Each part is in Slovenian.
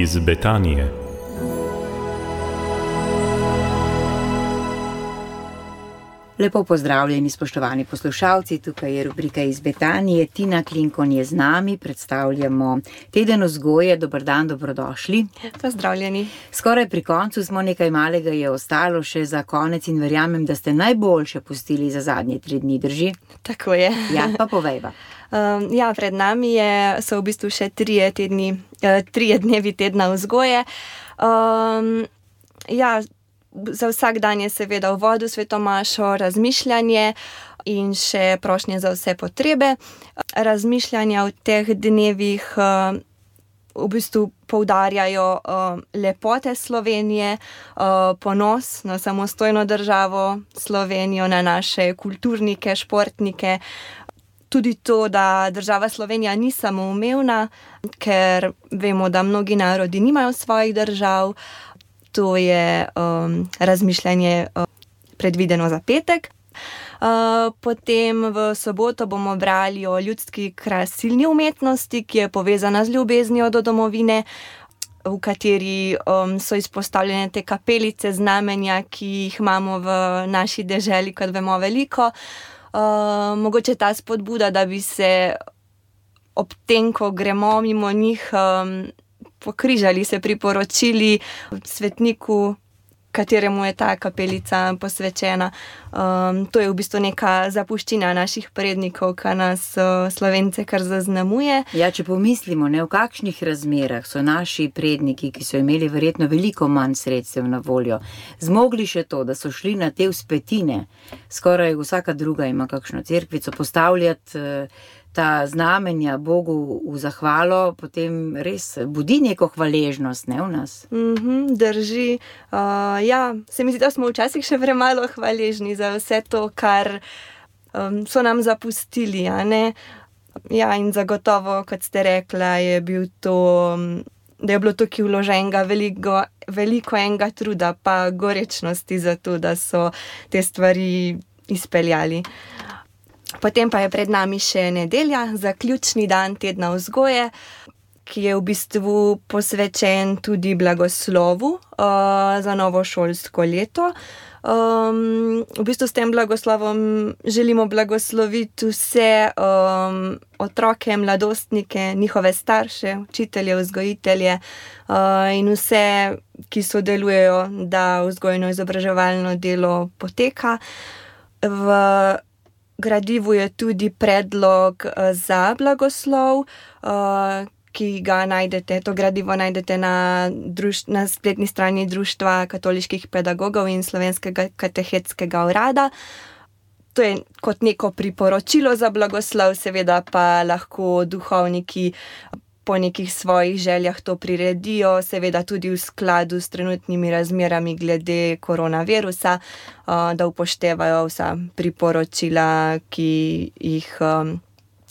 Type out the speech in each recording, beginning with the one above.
iz Betanije. Lepo pozdravljeni, spoštovani poslušalci. Tukaj je rubrika iz Betanije. Tina Klinkon je z nami, predstavljamo teden vzgoje. Dobr dan, dobrodošli. Pozdravljeni. Skoraj pri koncu smo, nekaj malega je ostalo še za konec in verjamem, da ste najboljše pustili za zadnje tri dni, drži? Tako je. Ja, pa povejva. Um, ja, pred nami je, so v bistvu še trije, tedni, uh, trije dnevi tedna vzgoje. Um, ja, za vsak dan je seveda v vodu svetomašo, razmišljanje in še prošnje za vse potrebe. Razmišljanja v teh dnevih uh, v bistvu poudarjajo uh, lepote Slovenije, uh, ponos na samostojno državo Slovenijo, na naše kulturnike, športnike tudi to, da država Slovenija ni samoumevna, ker vemo, da mnogi narodi nimajo svojih držav. To je um, razmišljanje um, predvideno za petek. Uh, potem v soboto bomo brali o ljudski krasilni umetnosti, ki je povezana z ljubeznijo do domovine, v kateri um, so izpostavljene te kapelice, znamenja, ki jih imamo v naši deželi, kot vemo, veliko. Uh, mogoče ta spodbuda, da bi se ob tem, ko gremo mimo njih, um, pokrižali, se priporočili svetniku, kateremu je ta kapelica posvečena. Um, to je v bistvu neka zapuščina naših prednikov, ki nas uh, slovence kar zaznamuje. Ja, če pomislimo, ne, v kakšnih razmerah so naši predniki, ki so imeli verjetno veliko manj sredstev na voljo, zmogli še to, da so šli na te uspetine, skoraj vsaka druga ima kakšno crkvico postavljati. Uh, ta znamenja Bogu v zahvalo, potem res budi neko hvaležnost ne, v nas. Mm -hmm, drži. Uh, ja, se mi zdi, da smo včasih še premalo hvaležni za vse to, kar um, so nam zapustili. Ja, in zagotovo, kot ste rekla, je bil to. Um, Da je bilo tukaj vloženega veliko, veliko enega truda, pa gorečnosti za to, da so te stvari izpeljali. Potem pa je pred nami še nedelja, zaključni dan tedna vzgoje, ki je v bistvu posvečen tudi blagoslovu uh, za novo šolsko leto. Um, v bistvu s tem blagoslovom želimo blagosloviti vse um, otroke, mladostnike, njihove starše, učitelje, vzgojitelje uh, in vse, ki sodelujejo, da vzgojno-izobraževalno delo poteka. V gradivu je tudi predlog eh, za blagoslov, eh, ki ga najdete. To gradivo najdete na, druž, na spletni strani Društva katoliških pedagogov in slovenskega katehetskega urada. To je kot neko priporočilo za blagoslov, seveda pa lahko duhovniki po nekih svojih željah to priredijo, seveda tudi v skladu s trenutnimi razmerami glede koronavirusa, da upoštevajo vsa priporočila, ki jih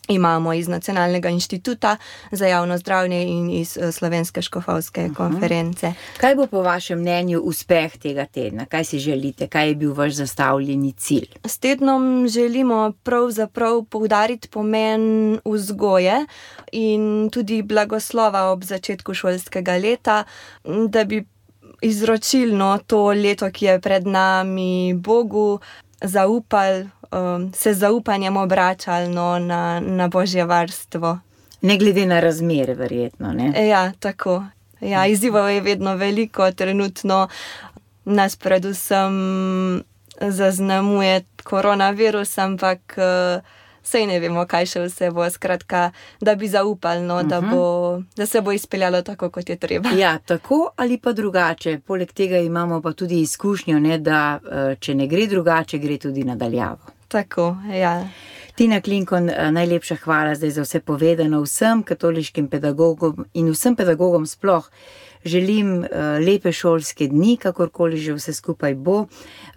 imamo iz Nacionalnega inštituta za javno zdravje in iz eh, Slovenske škofovske -huh. konference. Kaj bo po vašem mnenju uspeh tega tedna? Kaj si želite? Kaj je bil vaš zastavljeni cilj? S tednom želimo pravzaprav poudariti pomen vzgoje in tudi blagoslova ob začetku šolskega leta, da bi izročilno to leto, ki je pred nami, Bogu zaupali um, se zaupanjem obračali no, na, na božje varstvo. Ne glede na razmere, verjetno. Ne? Ja, tako. Ja, izzivov je vedno veliko, trenutno nas predvsem zaznamuje koronavirus, ampak. Uh, Sej ne vemo, kaj še vse bo, skratka, da bi zaupali, no, da, mhm. bo, da se bo izpeljalo tako, kot je treba. Ja, tako ali pa drugače. Poleg tega imamo pa tudi izkušnjo, ne, da eh, če ne gre drugače, gre tudi nadaljavo. Tako, ja. Tina Klinkon, eh, najlepša hvala za vse povedano vsem katoliškim pedagogom in vsem pedagogom sploh. Želim uh, lepe šolske dni, kakorkoli že vse skupaj bo,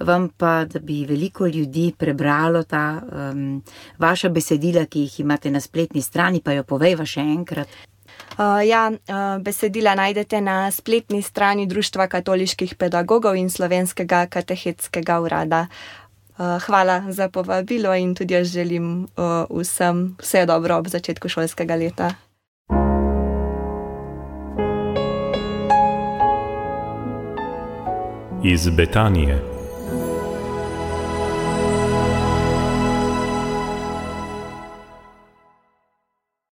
vam pa, da bi veliko ljudi prebralo ta um, vaša besedila, ki jih imate na spletni strani, pa jo povejva še enkrat. Uh, ja, uh, besedila najdete na spletni strani Društva katoliških pedagogov in slovenskega katehetskega urada. Eh, hvala za povabilo in tudi jaz želim eh, vsem vse dobro ob začetku šolskega leta. Iz Betanije.